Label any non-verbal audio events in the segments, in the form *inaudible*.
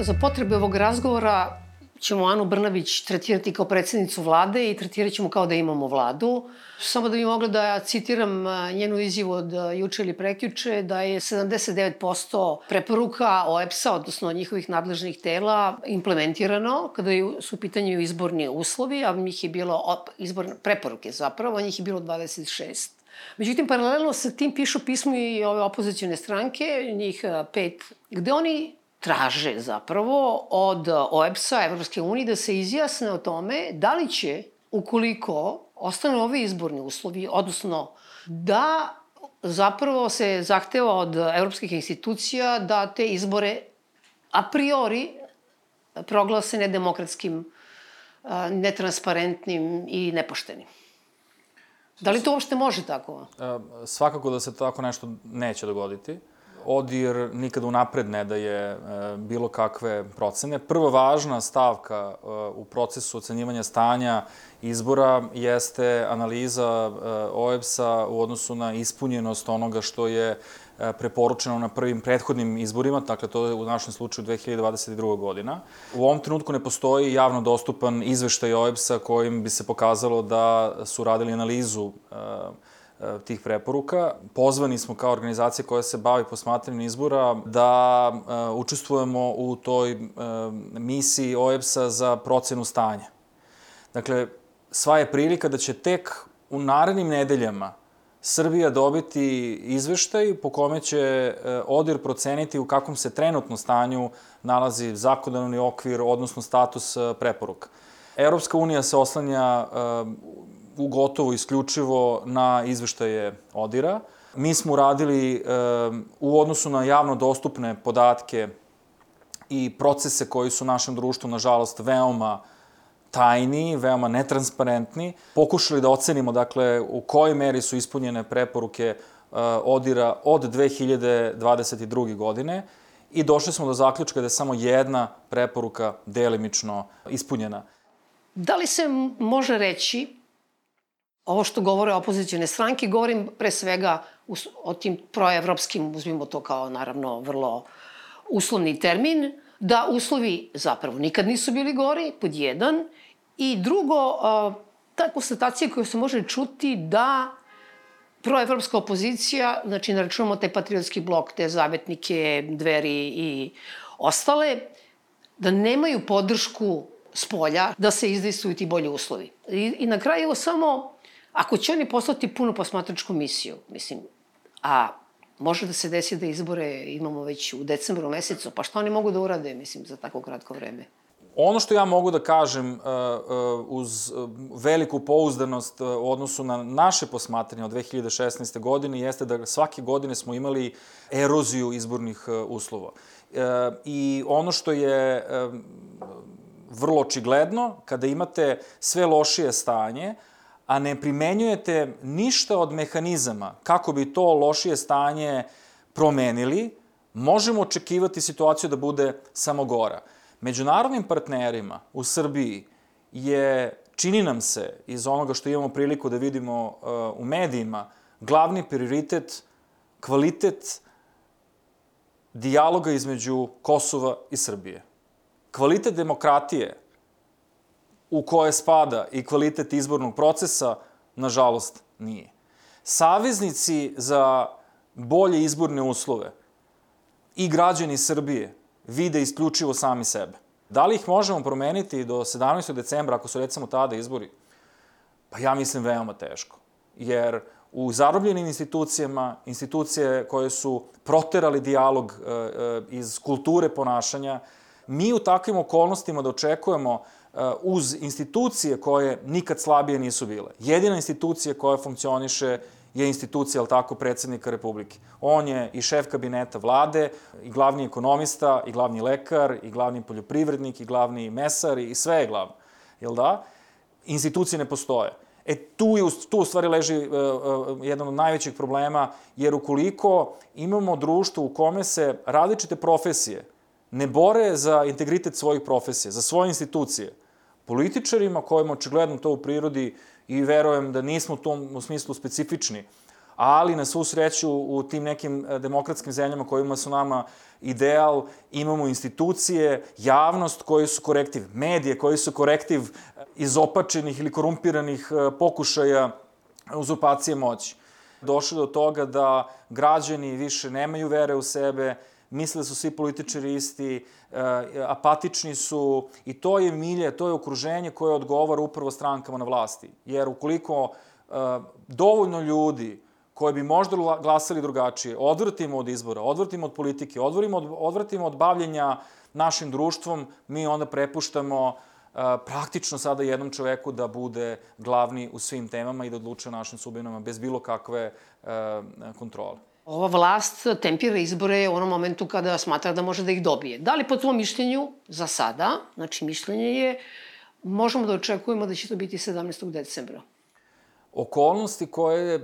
Za potrebe ovog razgovora ćemo Anu Brnavić tretirati kao predsednicu vlade i tretirat ćemo kao da imamo vladu. Samo da bi mogla da citiram njenu izjavu od juče ili prekjuče, da je 79% preporuka OEPS-a, odnosno njihovih nadležnih tela, implementirano kada su u pitanju izborni uslovi, a njih je bilo, izborne preporuke zapravo, a njih je bilo 26. Međutim, paralelno sa tim pišu pismo i ove opozicijone stranke, njih pet, gde oni traže zapravo od OEPS-a, Evropske unije, da se izjasne o tome da li će, ukoliko ostane ovi izborni uslovi, odnosno da zapravo se zahteva od evropskih institucija da te izbore a priori proglase nedemokratskim, netransparentnim i nepoštenim. Da li to uopšte može tako? Svakako da se tako nešto neće dogoditi. ODIR nikada unapred ne daje e, bilo kakve procene. Prva važna stavka e, u procesu ocenjivanja stanja izbora jeste analiza e, OEBS-a u odnosu na ispunjenost onoga što je preporučeno na prvim prethodnim izborima, dakle to je u našem slučaju 2022. godina. U ovom trenutku ne postoji javno dostupan izveštaj OEBS-a kojim bi se pokazalo da su radili analizu tih preporuka. Pozvani smo kao organizacija koja se bavi posmatranjem izbora da uh, učestvujemo u toj uh, misiji OEBS-a za procenu stanja. Dakle, sva je prilika da će tek u narednim nedeljama Srbija dobiti izveštaj po kome će ODIR proceniti u kakvom se trenutno stanju nalazi zakonodavni okvir, odnosno status preporuka. Evropska unija se oslanja gotovo isključivo na izveštaje ODIRA. Mi smo uradili e, u odnosu na javno dostupne podatke i procese koji su u našem društvu, nažalost, veoma tajni, veoma netransparentni. Pokušali da ocenimo, dakle, u kojoj meri su ispunjene preporuke e, ODIRA od 2022. godine i došli smo do zaključka da je samo jedna preporuka delimično ispunjena. Da li se može reći ovo što govore opozicijone stranke, govorim pre svega o tim proevropskim, uzmimo to kao naravno vrlo uslovni termin, da uslovi zapravo nikad nisu bili gori, pod jedan, i drugo, ta konstatacija koja se može čuti da proevropska opozicija, znači ne taj patriotski blok, te zavetnike, dveri i ostale, da nemaju podršku s polja da se izdejstuju ti bolji uslovi. I, i na kraju samo Ako će oni poslati punu posmatračku misiju, mislim, a može da se desi da izbore imamo već u decembru mesecu, pa šta oni mogu da urade, mislim, za tako kratko vreme? Ono što ja mogu da kažem uh, uh, uz uh, veliku pouzdanost u odnosu na naše posmatranje od 2016. godine jeste da svake godine smo imali eroziju izbornih uslova. I ono što je vrlo očigledno, kada imate sve lošije stanje, a ne primenjujete ništa od mehanizama kako bi to lošije stanje promenili, možemo očekivati situaciju da bude samo gora. Međunarodnim partnerima u Srbiji je, čini nam se, iz onoga što imamo priliku da vidimo uh, u medijima, glavni prioritet kvalitet dijaloga između Kosova i Srbije. Kvalitet demokratije u koje spada i kvalitet izbornog procesa, nažalost, nije. Saveznici za bolje izborne uslove i građani Srbije vide isključivo sami sebe. Da li ih možemo promeniti do 17. decembra, ako su recimo tada izbori? Pa ja mislim veoma teško. Jer u zarobljenim institucijama, institucije koje su proterali dijalog e, e, iz kulture ponašanja, mi u takvim okolnostima da očekujemo uz institucije koje nikad slabije nisu bile. Jedina institucija koja funkcioniše je institucija, ali tako, predsednika Republike. On je i šef kabineta vlade, i glavni ekonomista, i glavni lekar, i glavni poljoprivrednik, i glavni mesar, i sve je glavno. Jel da? Institucije ne postoje. E, tu, je, tu u stvari leži uh, uh, jedan od najvećih problema, jer ukoliko imamo društvo u kome se različite profesije ne bore za integritet svojih profesija, za svoje institucije, političarima kojima očigledno to u prirodi i verujem da nismo u tom u smislu specifični, ali na svu sreću u tim nekim e, demokratskim zemljama kojima su nama ideal, imamo institucije, javnost koji su korektiv, medije koji su korektiv e, izopačenih ili korumpiranih e, pokušaja uzurpacije moći. Došlo do toga da građani više nemaju vere u sebe, misle da su svi političari isti, apatični su i to je milje, to je okruženje koje odgovara upravo strankama na vlasti. Jer ukoliko dovoljno ljudi koje bi možda glasali drugačije, odvrtimo od izbora, odvrtimo od politike, odvrtimo od, odvrtimo od bavljenja našim društvom, mi onda prepuštamo uh, praktično sada jednom čoveku da bude glavni u svim temama i da odluče o našim sudbinama bez bilo kakve kontrole. Ova vlast tempira izbore u onom momentu kada smatra da može da ih dobije. Da li po tvojom mišljenju, za sada, znači mišljenje je, možemo da očekujemo da će to biti 17. decembra? Okolnosti koje e,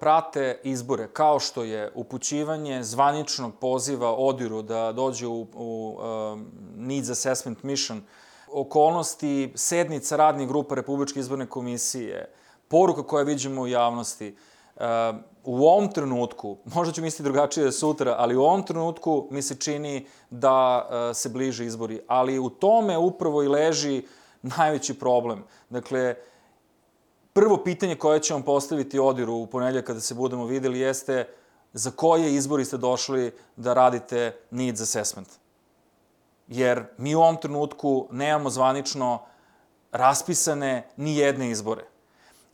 prate izbore, kao što je upućivanje zvaničnog poziva Odiru da dođe u, u um, Needs Assessment Mission, okolnosti sednica radnih grupa Republičke izborne komisije, poruka koja vidimo u javnosti, u ovom trenutku, možda ću misliti drugačije sutra, ali u ovom trenutku mi se čini da uh, se bliže izbori. Ali u tome upravo i leži najveći problem. Dakle, prvo pitanje koje ćemo postaviti Odiru u ponedljak kada se budemo videli jeste za koje izbori ste došli da radite needs assessment. Jer mi u ovom trenutku nemamo zvanično raspisane ni jedne izbore.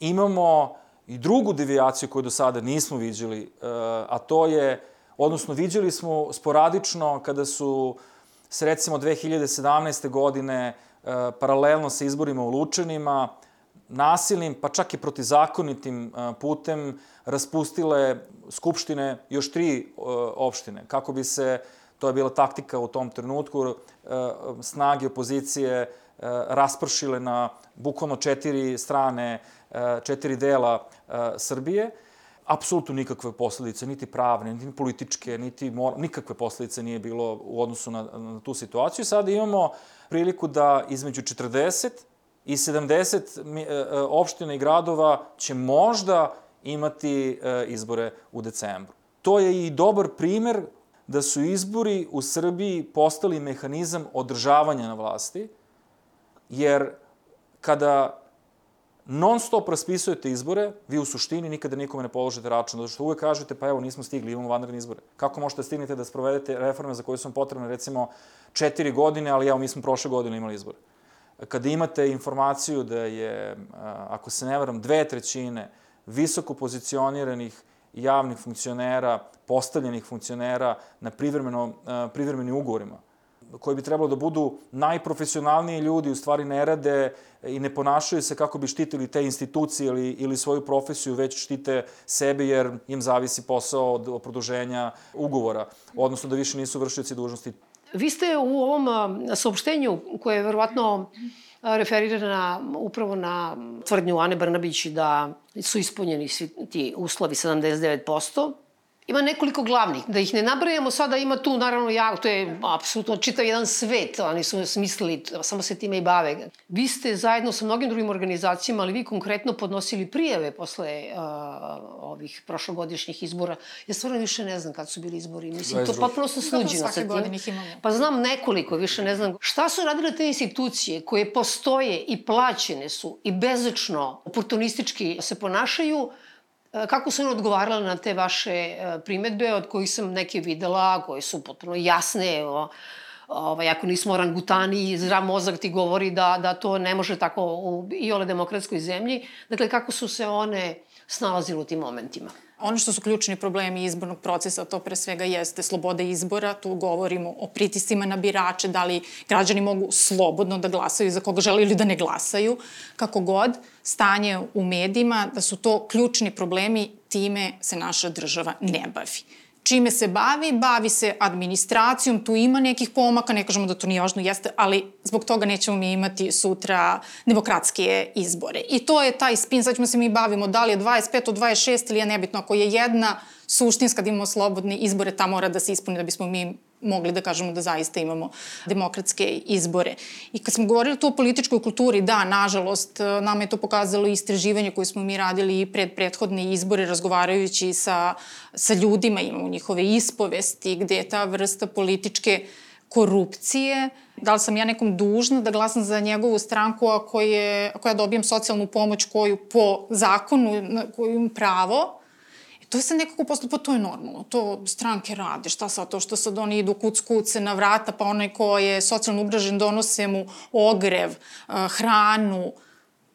Imamo i drugu devijaciju koju do sada nismo viđali, eh, a to je, odnosno viđali smo sporadično kada su se recimo 2017. godine eh, paralelno sa izborima u Lučanima nasilnim, pa čak i protizakonitim putem raspustile skupštine još tri opštine, kako bi se, to je bila taktika u tom trenutku, snage opozicije raspršile na bukvalno četiri strane, četiri dela Srbije. Apsolutno nikakve posledice, niti pravne, niti političke, niti mor... nikakve posledice nije bilo u odnosu na, na tu situaciju. Sada imamo priliku da između 40 i 70 e, e, opština i gradova će možda imati e, izbore u decembru. To je i dobar primer da su izbori u Srbiji postali mehanizam održavanja na vlasti, jer kada non stop raspisujete izbore, vi u suštini nikada nikome ne položite račun, zato što uvek kažete, pa evo, nismo stigli, imamo vanredne izbore. Kako možete da stignete da sprovedete reforme za koje su vam potrebne, recimo, četiri godine, ali evo, mi smo prošle godine imali izbore kada imate informaciju da je, ako se ne varam, dve trećine visoko pozicioniranih javnih funkcionera, postavljenih funkcionera na privremeno, privremenim ugovorima, koji bi trebalo da budu najprofesionalniji ljudi, u stvari ne rade i ne ponašaju se kako bi štitili te institucije ili, ili svoju profesiju, već štite sebe jer im zavisi posao od produženja ugovora, odnosno da više nisu vršioci dužnosti. Vi ste u ovom saopštenju, koje je verovatno referira na, upravo na tvrdnju Ane Brnabić da su ispunjeni svi ti uslovi 79%, Ima nekoliko glavnih, da ih ne nabrajamo sada, ima tu naravno ja, to je apsolutno čitav jedan svet, oni su smislili, samo se time i bave. Vi ste zajedno sa mnogim drugim organizacijama, ali vi konkretno podnosili prijeve posle uh, ovih prošlogodišnjih izbora. Ja stvarno više ne znam kad su bili izbori, mislim, to potpuno sam sluđena sa tim. Pa znam nekoliko, više ne znam. Šta su radile te institucije koje postoje i plaćene su i bezečno, oportunistički se ponašaju, kako su one odgovarale na te vaše e, primetbe, od kojih sam neke videla, koje su potpuno jasne, evo, ovaj, ako nismo orangutani, zdrav mozak ti govori da, da to ne može tako u i ole demokratskoj zemlji. Dakle, kako su se one snalazile u tim momentima? Ono što su ključni problemi izbornog procesa, to pre svega jeste sloboda izbora, tu govorimo o pritiscima na birače, da li građani mogu slobodno da glasaju za koga žele ili da ne glasaju, kako god, stanje u medijima, da su to ključni problemi, time se naša država ne bavi čime se bavi? Bavi se administracijom, tu ima nekih pomaka, ne kažemo da to nije važno, jeste, ali zbog toga nećemo mi imati sutra demokratske izbore. I to je taj spin, sad ćemo se mi bavimo da li je 25 od 26 ili je nebitno, ako je jedna suštinska da imamo slobodne izbore, ta mora da se ispuni da bismo mi mogli da kažemo da zaista imamo demokratske izbore. I kad smo govorili tu o političkoj kulturi, da, nažalost, nama je to pokazalo istraživanje koje smo mi radili i pred prethodne izbore, razgovarajući sa, sa ljudima, imamo njihove ispovesti, gde je ta vrsta političke korupcije, da li sam ja nekom dužna da glasam za njegovu stranku ako, je, ako ja dobijem socijalnu pomoć koju po zakonu, koju imam pravo, to je sad nekako postalo, pa to je normalno, to stranke rade, šta sad to što sad oni idu kuc kuce na vrata, pa onaj ko je socijalno ugražen donose mu ogrev, eh, hranu.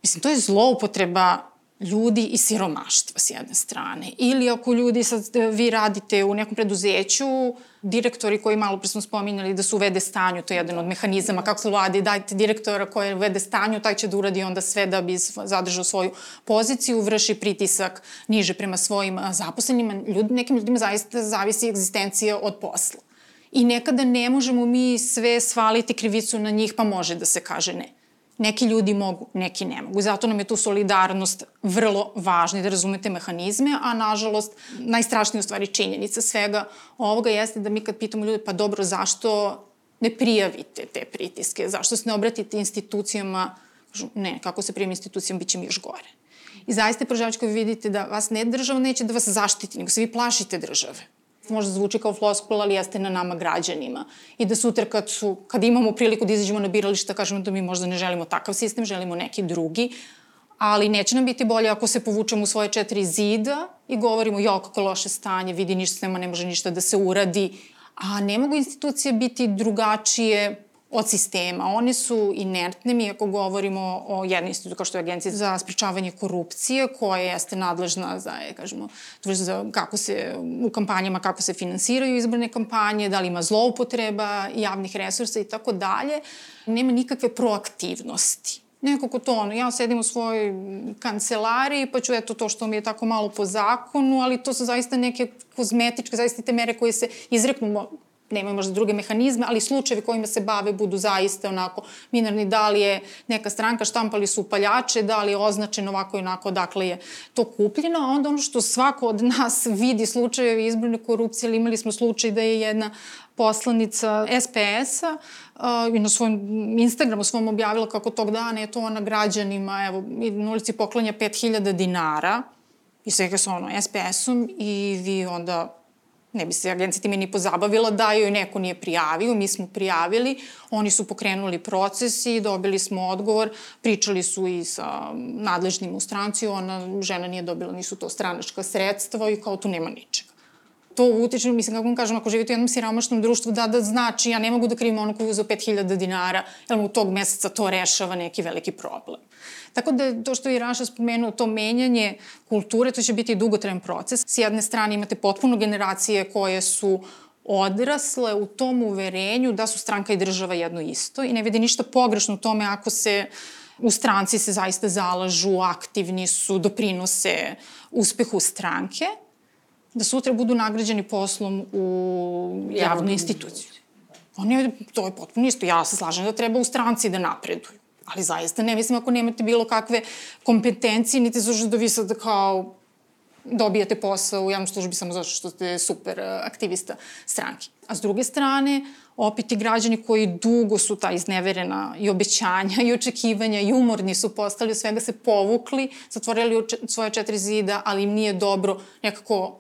Mislim, to je zloupotreba ljudi i siromaštva s jedne strane. Ili ako ljudi, sad e, vi radite u nekom preduzeću, direktori koji malo pre smo spominjali da su uvede stanju, to je jedan od mehanizama kako se vlade, dajte direktora koji uvede stanju, taj će da uradi onda sve da bi zadržao svoju poziciju, vrši pritisak niže prema svojim zaposlenima. Ljud, nekim ljudima zaista zavisi egzistencija od posla. I nekada ne možemo mi sve svaliti krivicu na njih, pa može da se kaže ne. Neki ljudi mogu, neki ne mogu. Zato nam je tu solidarnost vrlo važna i da razumete mehanizme, a nažalost najstrašnija u stvari činjenica svega ovoga jeste da mi kad pitamo ljude pa dobro zašto ne prijavite te pritiske, zašto se ne obratite institucijama, ne, kako se prijavim institucijama, bit će mi još gore. I zaista, prožavač, vi vidite da vas ne država neće da vas zaštiti, nego se vi plašite države možda zvuči kao floskula, ali jeste na nama građanima. I da sutra kad, su, kad imamo priliku da izađemo na birališta, kažemo da mi možda ne želimo takav sistem, želimo neki drugi, ali neće nam biti bolje ako se povučemo u svoje četiri zida i govorimo, jo, kako loše stanje, vidi ništa nema, ne može ništa da se uradi, a ne mogu institucije biti drugačije od sistema. One su inertne, mi ako govorimo o jednoj institutu kao što je Agencija za spričavanje korupcije, koja jeste nadležna za, kažemo, za kako se u kampanjama, kako se finansiraju izborne kampanje, da li ima zloupotreba javnih resursa i tako dalje, nema nikakve proaktivnosti. Nekako to ono, ja sedim u svojoj kancelariji, pa ću eto to što mi je tako malo po zakonu, ali to su zaista neke kozmetičke, zaista te mere koje se izreknu nemaju možda druge mehanizme, ali slučajevi kojima se bave budu zaista onako minarni, da li je neka stranka, štampali su upaljače, da li je označeno ovako i onako, dakle je to kupljeno, a onda ono što svako od nas vidi slučajevi izborne korupcije, ali imali smo slučaj da je jedna poslanica SPS-a uh, i na svojom Instagramu svom objavila kako tog dana je to ona građanima, evo, na ulici poklanja 5000 dinara i svega sa ono SPS-om i vi onda ne bi se agencija time ni pozabavila da joj neko nije prijavio, mi smo prijavili, oni su pokrenuli proces i dobili smo odgovor, pričali su i sa nadležnim u stranci, ona, žena nije dobila, nisu to stranačka sredstva i kao tu nema ničega to utiče, mislim, kako vam kažem, ako živite u jednom siromašnom društvu, da, da znači, ja ne mogu da krivim ono koji je uzao 5000 dinara, jer mu tog meseca to rešava neki veliki problem. Tako da to što je Raša spomenuo, to menjanje kulture, to će biti dugotrajan proces. S jedne strane imate potpuno generacije koje su odrasle u tom uverenju da su stranka i država jedno isto i ne vide ništa pogrešno u tome ako se u stranci se zaista zalažu, aktivni su, doprinose uspehu stranke, da sutra budu nagrađeni poslom u javnu instituciju. Oni, to je potpuno isto. Ja se slažem da treba u stranci da napreduju. Ali zaista ne mislim ako nemate bilo kakve kompetencije, niti zašto da vi sad kao dobijate posao u javnoj službi samo zato što ste super uh, aktivista stranke. A s druge strane, opet i građani koji dugo su ta izneverena i obećanja i očekivanja i umorni su postali, svega se povukli, zatvorili svoje četiri zida, ali im nije dobro nekako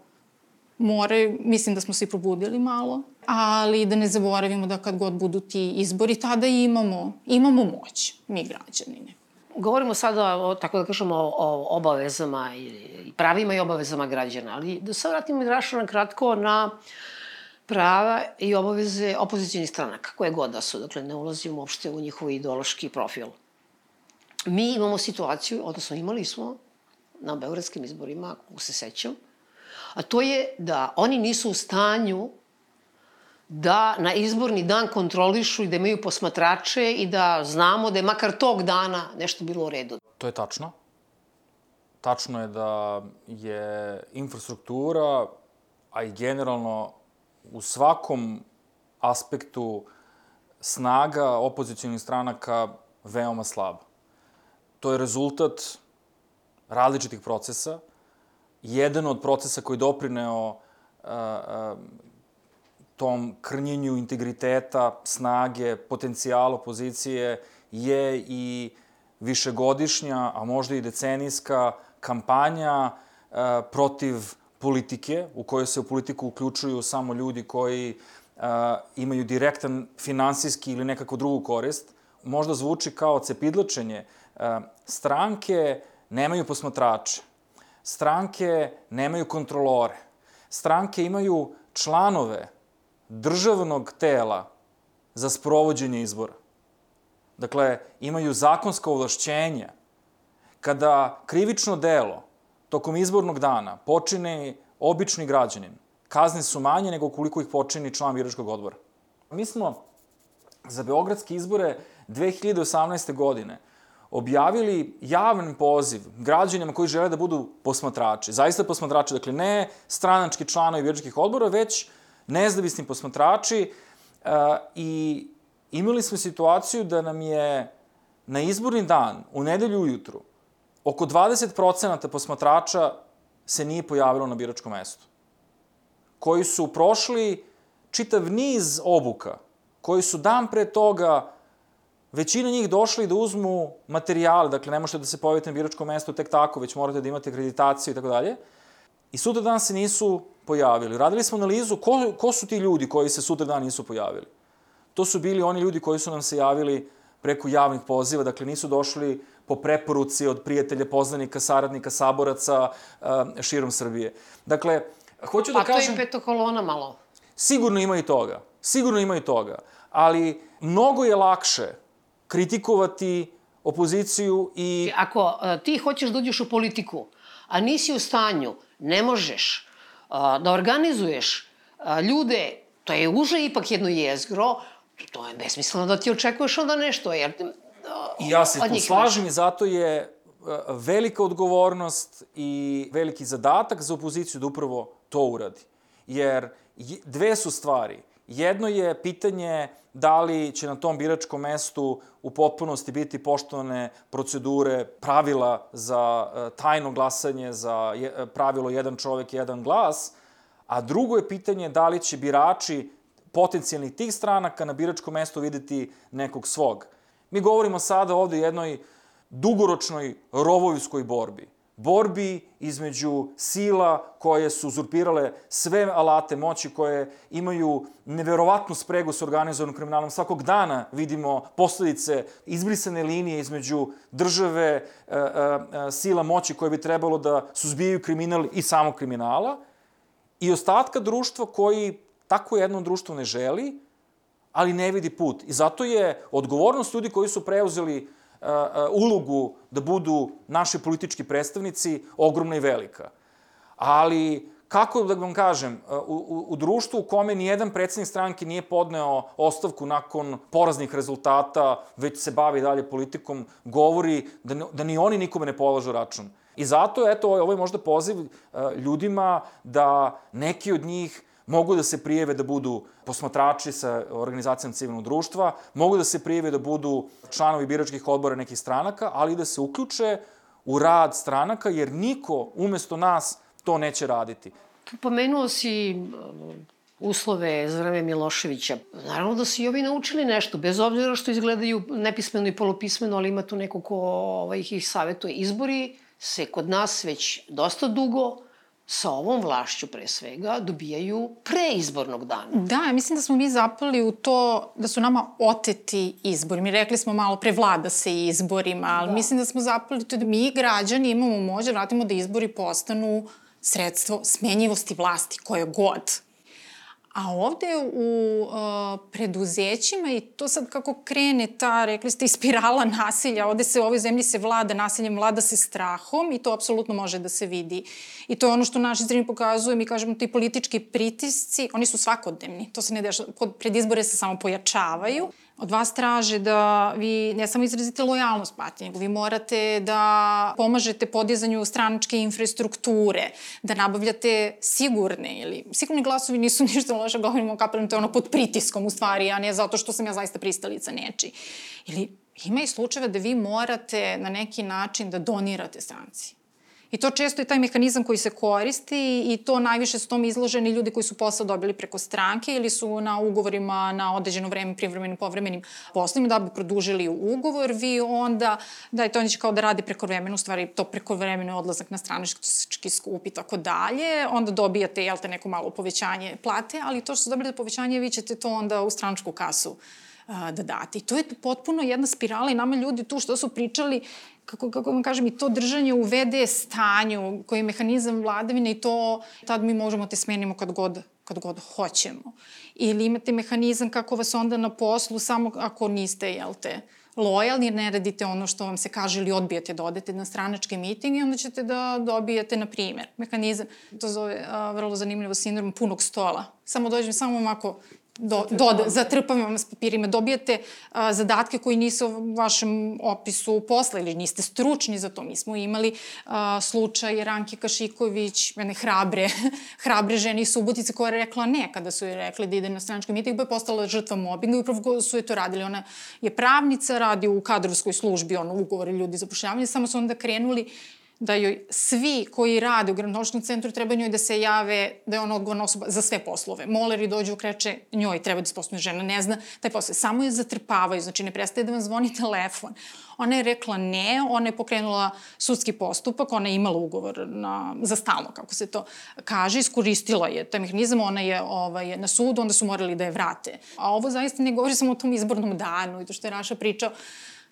more, mislim da smo se i probudili malo, ali da ne zaboravimo da kad god budu ti izbori, tada imamo, imamo moć, mi građanine. Govorimo sada, o, tako da kažemo, o, obavezama i pravima i obavezama građana, ali da se vratimo na kratko na prava i obaveze opozicijnih stranaka, koje god da su, dakle ne ulazimo uopšte u njihov ideološki profil. Mi imamo situaciju, odnosno imali smo na beogradskim izborima, kako se sećam, a to je da oni nisu u stanju da na izborni dan kontrolišu i da imaju posmatrače i da znamo da je makar tog dana nešto bilo u redu. To je tačno. Tačno je da je infrastruktura a i generalno u svakom aspektu snaga opozicijalnih stranaka veoma slaba. To je rezultat različitih procesa. Jedan od procesa koji je doprineo a, a, tom krnjenju integriteta, snage, potencijala opozicije je i višegodišnja, a možda i decenijska kampanja a, protiv politike, u kojoj se u politiku uključuju samo ljudi koji imaju direktan finansijski ili nekako drugu korist, možda zvuči kao cepidlačenje. Stranke nemaju posmatrače, stranke nemaju kontrolore, stranke imaju članove državnog tela za sprovođenje izbora. Dakle, imaju zakonska ovlašćenja. Kada krivično delo tokom izbornog dana počine obični građanin, kazne su manje nego koliko ih počini član biračkog odbora. Mi smo za beogradske izbore 2018. godine objavili javan poziv građanima koji žele da budu posmatrači, zaista posmatrači, dakle ne stranački članovi biračkih odbora, već nezavisni posmatrači uh, i imali smo situaciju da nam je na izborni dan, u nedelju ujutru, oko 20% posmatrača se nije pojavilo na biračkom mestu. Koji su prošli čitav niz obuka, koji su dan pre toga većina njih došli da uzmu materijale, dakle ne možete da se pojavite na biračkom mestu tek tako, već morate da imate akreditaciju i tako dalje. I sutra dan se nisu pojavili. Radili smo analizu ko, ko su ti ljudi koji se sutra dan nisu pojavili. To su bili oni ljudi koji su nam se javili preko javnih poziva, dakle nisu došli po preporuci od prijatelja, poznanika, saradnika, saboraca uh, širom Srbije. Dakle, hoću da pa kažem... Pa to je petokolona malo. Sigurno ima i toga. Sigurno ima i toga. Ali mnogo je lakše kritikovati opoziciju i... Ako uh, ti hoćeš da uđeš u politiku, a nisi u stanju, ne možeš uh, da organizuješ uh, ljude, to je uže ipak jedno jezgro, to je besmisleno da ti očekuješ onda nešto, jer... I ja se tu slažem i zato je velika odgovornost i veliki zadatak za opoziciju da upravo to uradi. Jer dve su stvari. Jedno je pitanje da li će na tom biračkom mestu u potpunosti biti poštovane procedure, pravila za e, tajno glasanje, za e, pravilo jedan čovek, jedan glas, a drugo je pitanje da li će birači potencijalnih tih stranaka na biračkom mestu videti nekog svog. Mi govorimo sada ovde o jednoj dugoročnoj rovojskoj borbi borbi između sila koje su uzurpirale sve alate moći, koje imaju neverovatnu spregu s organizovanom kriminalom. Svakog dana vidimo posledice izbrisane linije između države, e, e, sila moći koje bi trebalo da suzbijaju kriminal i samog kriminala i ostatka društva koji tako jedno društvo ne želi, ali ne vidi put. I zato je odgovornost ljudi koji su preuzeli ulogu da budu naši politički predstavnici ogromna i velika. Ali, kako da vam kažem, u, u, društvu u kome nijedan predsednik stranke nije podneo ostavku nakon poraznih rezultata, već se bavi dalje politikom, govori da, da ni oni nikome ne polažu račun. I zato, eto, ovo je možda poziv ljudima da neki od njih mogu da se prijeve da budu posmatrači sa organizacijom civilnog društva, mogu da se prijeve da budu članovi biračkih odbora nekih stranaka, ali da se uključe u rad stranaka, jer niko umesto nas to neće raditi. Pomenuo si um, uslove vreme Miloševića. Naravno da su i ovi naučili nešto, bez obzira što izgledaju nepismeno i polopismeno, ali ima tu neko ko ovaj, ih savjetuje. Izbori se kod nas već dosta dugo sa ovom vlašću pre svega dobijaju pre izbornog dana. Da, mislim da smo mi zapali u to da su nama oteti izbori. Mi rekli smo malo pre vlada se izborima, ali da. mislim da smo zapali to da mi građani imamo moć da vratimo da izbori postanu sredstvo smenjivosti vlasti, koje god. A ovde u uh, preduzećima i to sad kako krene ta, rekli ste, spirala nasilja, ovde se u ovoj zemlji se vlada nasiljem, vlada se strahom i to apsolutno može da se vidi. I to je ono što naši zemlji pokazuju, mi kažemo ti politički pritisci, oni su svakodnevni, to se ne dešava, pred izbore se samo pojačavaju. Od vas traže da vi ne samo izrazite lojalnost partije, nego vi morate da pomažete podizanju straničke infrastrukture, da nabavljate sigurne ili sigurni glasovi nisu *laughs* ništa loše, govorimo kapitalno, to je ono pod pritiskom u stvari, a ne zato što sam ja zaista pristalica neči. Ili ima i slučajeva da vi morate na neki način da donirate stranci. I to često je taj mehanizam koji se koristi i to najviše su tom izloženi ljudi koji su posao dobili preko stranke ili su na ugovorima na određeno vreme, privremenim, povremenim poslovima da bi produžili ugovor, vi onda, da je to neće kao da radi preko vremena, u stvari to preko vremena odlazak na stranički skup i tako dalje, onda dobijate, jel te, neko malo povećanje plate, ali to što su dobili povećanje, vi ćete to onda u straničku kasu da date. I to je potpuno jedna spirala i nama ljudi tu što su pričali kako, kako vam kažem, i to držanje u VD stanju, koji je mehanizam vladavine i to, tad mi možemo te smenimo kad god, kad god hoćemo. Ili imate mehanizam kako vas onda na poslu, samo ako niste, jel te, lojalni, ne radite ono što vam se kaže ili odbijete da odete na stranački miting i onda ćete da dobijete, na primer, mehanizam, to zove a, vrlo zanimljivo sindrom punog stola. Samo dođem, samo ako do, do, zatrpam vam s papirima, dobijate a, zadatke koji nisu u vašem opisu posla ili niste stručni za to. Mi smo imali a, slučaj Ranke Kašiković, mene hrabre, *laughs* hrabre žene iz Subotice koja je rekla ne kada su joj rekli da ide na stranački miting, pa je postala žrtva mobinga i upravo su je to radili. Ona je pravnica, radi u kadrovskoj službi, ono, ugovori ljudi za pošljavanje, samo su onda krenuli da joj svi koji rade u gradonočnom centru treba njoj da se jave da je ona odgovorna osoba za sve poslove. Moleri dođu, kreće njoj, treba da se posluje žena, ne zna taj posao. Samo je zatrpavaju, znači ne prestaje da vam zvoni *laughs* telefon. Ona je rekla ne, ona je pokrenula sudski postupak, ona je imala ugovor na, za stalno, kako se to kaže, iskoristila je taj mehanizam, ona je ovaj, na sudu, onda su morali da je vrate. A ovo zaista ne govori samo o tom izbornom danu i to što je Raša pričao,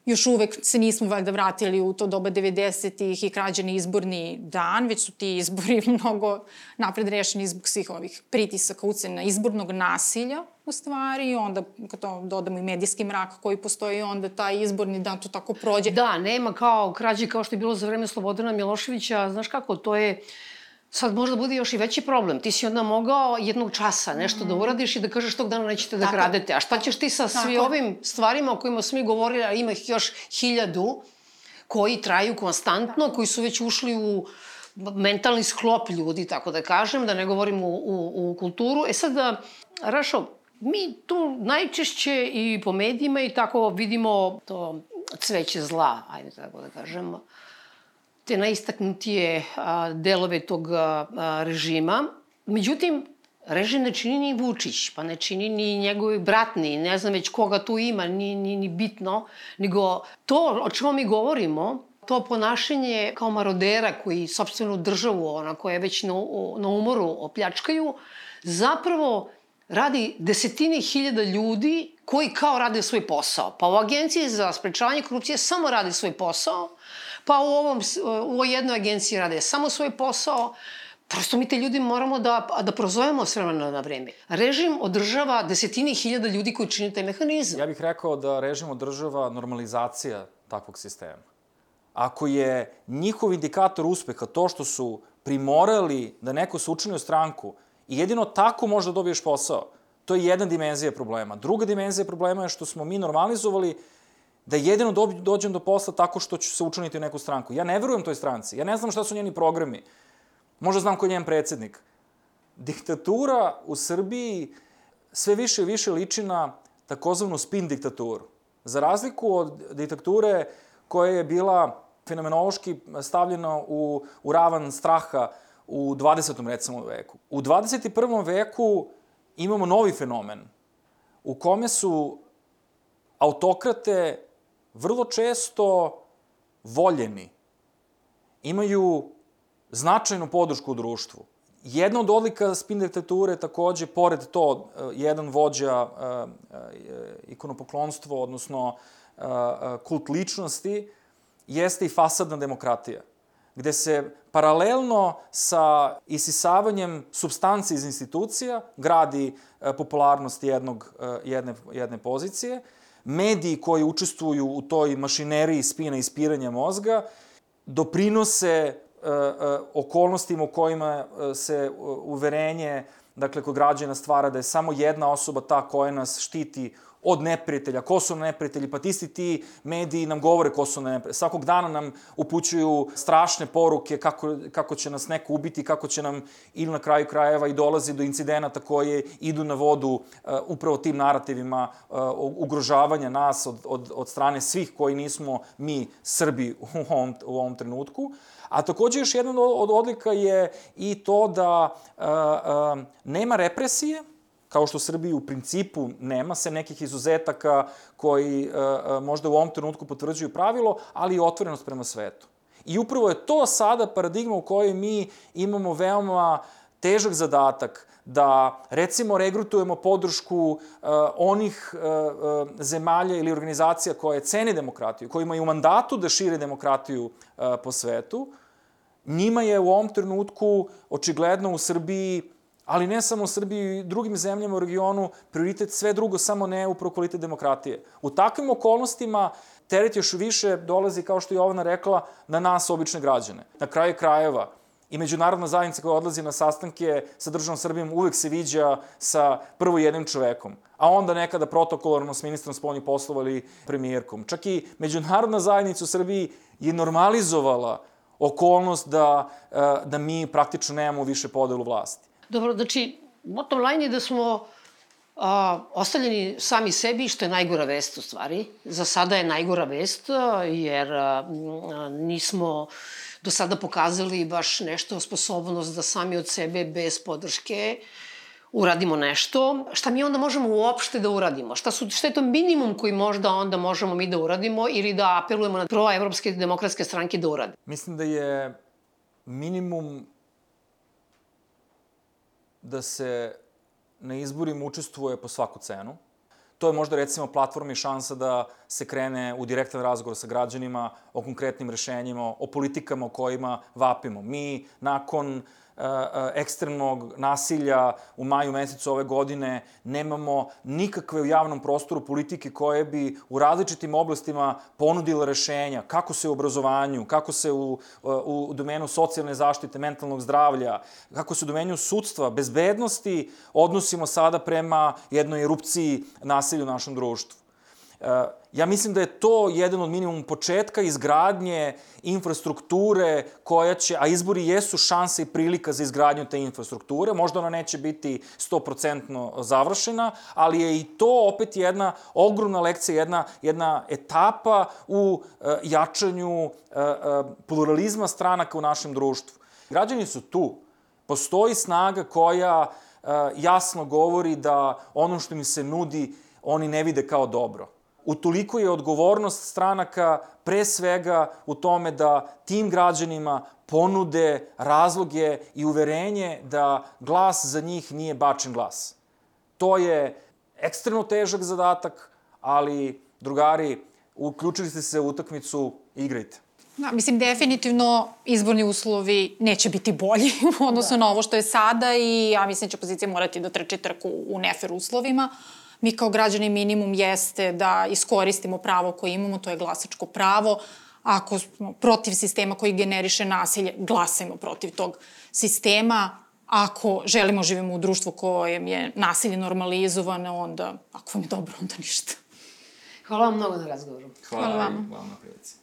još uvek se nismo valjda vratili u to doba 90-ih i krađeni izborni dan, već su ti izbori *laughs* mnogo napred rešeni zbog svih ovih pritisaka, ucena izbornog nasilja u stvari, onda kad to dodamo i medijski mrak koji postoji, onda taj izborni dan to tako prođe. Da, nema kao krađe kao što je bilo za vreme Slobodana Miloševića, znaš kako, to je sad možda bude još i veći problem. Ti si onda mogao jednog časa nešto mm. da uradiš i da kažeš tog dana nećete da Tako. kradete. A šta ćeš ti sa Tako. svi ovim stvarima o kojima smo mi govorili, a ima ih još hiljadu, koji traju konstantno, koji su već ušli u mentalni sklop ljudi, tako da kažem, da ne govorim u, u, u kulturu. E sad, da, Rašo, mi tu najčešće i po medijima i tako vidimo to cveće zla, ajde tako da kažem, te najistaknutije a, delove tog a, režima. Međutim, režim ne čini ni Vučić, pa ne čini ni njegovi bratni, ne znam već koga tu ima, ni, ni, ni bitno, nego to o čemu mi govorimo, to ponašanje kao marodera koji sobstvenu državu, ona koja je već na, na umoru opljačkaju, zapravo radi desetine hiljada ljudi koji kao rade svoj posao. Pa u Agenciji za sprečavanje korupcije samo radi svoj posao, pa u, ovom, u jednoj agenciji rade samo svoj posao, Prosto mi te ljudi moramo da, da prozovemo s vremena na vreme. Režim održava desetini hiljada ljudi koji čini taj mehanizam. Ja bih rekao da režim održava normalizacija takvog sistema. Ako je njihov indikator uspeha to što su primorali da neko se učini u stranku i jedino tako možda dobiješ posao, to je jedna dimenzija problema. Druga dimenzija problema je što smo mi normalizovali da jedino dođem do posla tako što ću se učiniti u neku stranku. Ja ne verujem toj stranci. Ja ne znam šta su njeni programi. Možda znam ko je njen predsednik. Diktatura u Srbiji sve više i više liči na takozvanu spin diktaturu. Za razliku od diktature koja je bila fenomenološki stavljena u, u ravan straha u 20. recimo veku. U 21. veku imamo novi fenomen u kome su autokrate vrlo često voljeni, imaju značajnu podršku u društvu. Jedna od odlika spin diktature takođe, pored to, eh, jedan vođa eh, eh, ikonopoklonstvo, odnosno kult ličnosti, jeste i fasadna demokratija, gde se paralelno sa isisavanjem substanci iz institucija gradi popularnost jednog, jedne, jedne pozicije, mediji koji učestvuju u toj mašineriji spina i ispiranja mozga doprinose e, e, okolnostima u kojima e, se uverenje dakle, kod građana stvara da je samo jedna osoba ta koja nas štiti od neprijatelja, ko su neprijatelji, pa ti isti ti mediji nam govore ko su neprijatelji. Svakog dana nam upućuju strašne poruke kako, kako će nas neko ubiti, kako će nam ili na kraju krajeva i dolazi do incidenata koje idu na vodu uh, upravo tim narativima uh, ugrožavanja nas od, od, od strane svih koji nismo mi Srbi u ovom, u ovom trenutku. A takođe još jedna od odlika je i to da uh, uh, nema represije, kao što Srbiji u principu nema se nekih izuzetaka koji uh, možda u ovom trenutku potvrđuju pravilo, ali i otvorenost prema svetu. I upravo je to sada paradigma u kojoj mi imamo veoma težak zadatak da recimo regrutujemo podršku uh, onih uh, zemalja ili organizacija koje cene demokratiju, koji imaju mandatu da šire demokratiju uh, po svetu, njima je u ovom trenutku očigledno u Srbiji ali ne samo u Srbiji i drugim zemljama u regionu, prioritet sve drugo, samo ne upravo kvalitet demokratije. U takvim okolnostima teret još više dolazi, kao što je Jovana rekla, na nas, obične građane. Na kraju krajeva, i međunarodna zajednica koja odlazi na sastanke sa državom Srbijom uvek se viđa sa prvo jednim čovekom, a onda nekada protokolarno s ministrom spoljnih poslova ili premijerkom. Čak i međunarodna zajednica u Srbiji je normalizovala okolnost da, eh, da mi praktično nemamo više podelu vlasti. Dobro, znači, bottom line je da smo a, ostavljeni sami sebi, što je najgora vest u stvari. Za sada je najgora vest, jer a, nismo do sada pokazali baš nešto sposobnost da sami od sebe bez podrške uradimo nešto. Šta mi onda možemo uopšte da uradimo? Šta, su, šta je to minimum koji možda onda možemo mi da uradimo ili da apelujemo na pro-evropske demokratske stranke da urade? Mislim da je minimum da se na izborima učestvuje po svaku cenu. To je možda recimo platforma i šansa da se krene u direktan razgovor sa građanima o konkretnim rešenjima, o politikama o kojima vapimo. Mi nakon e, ekstremnog nasilja u maju mesecu ove godine, nemamo nikakve u javnom prostoru politike koje bi u različitim oblastima ponudile rešenja, kako se u obrazovanju, kako se u, u domenu socijalne zaštite, mentalnog zdravlja, kako se u domenu sudstva, bezbednosti odnosimo sada prema jednoj erupciji nasilja u našem društvu. Ja mislim da je to jedan od minimum početka izgradnje infrastrukture koja će, a izbori jesu šanse i prilika za izgradnju te infrastrukture, možda ona neće biti 100% završena, ali je i to opet jedna ogromna lekcija, jedna, jedna etapa u uh, jačanju uh, uh, pluralizma stranaka u našem društvu. Građani su tu. Postoji snaga koja jasno govori da ono što mi se nudi oni ne vide kao dobro utoliko je odgovornost stranaka pre svega u tome da tim građanima ponude razloge i uverenje da glas za njih nije bačen glas. To je ekstremno težak zadatak, ali drugari, uključili ste se u utakmicu, igrajte. Da, mislim, definitivno izborni uslovi neće biti bolji *laughs* u odnosu da. na ovo što je sada i ja mislim da će opozicija morati da trči trku u nefer uslovima. Uh, mi kao građani minimum jeste da iskoristimo pravo koje imamo, to je glasačko pravo. Ako smo protiv sistema koji generiše nasilje, glasajmo protiv tog sistema. Ako želimo živimo u društvu kojem je nasilje normalizovano, onda, ako vam je dobro, onda ništa. Hvala vam mnogo na razgovoru. Hvala, Hvala vam. Hvala na prilici.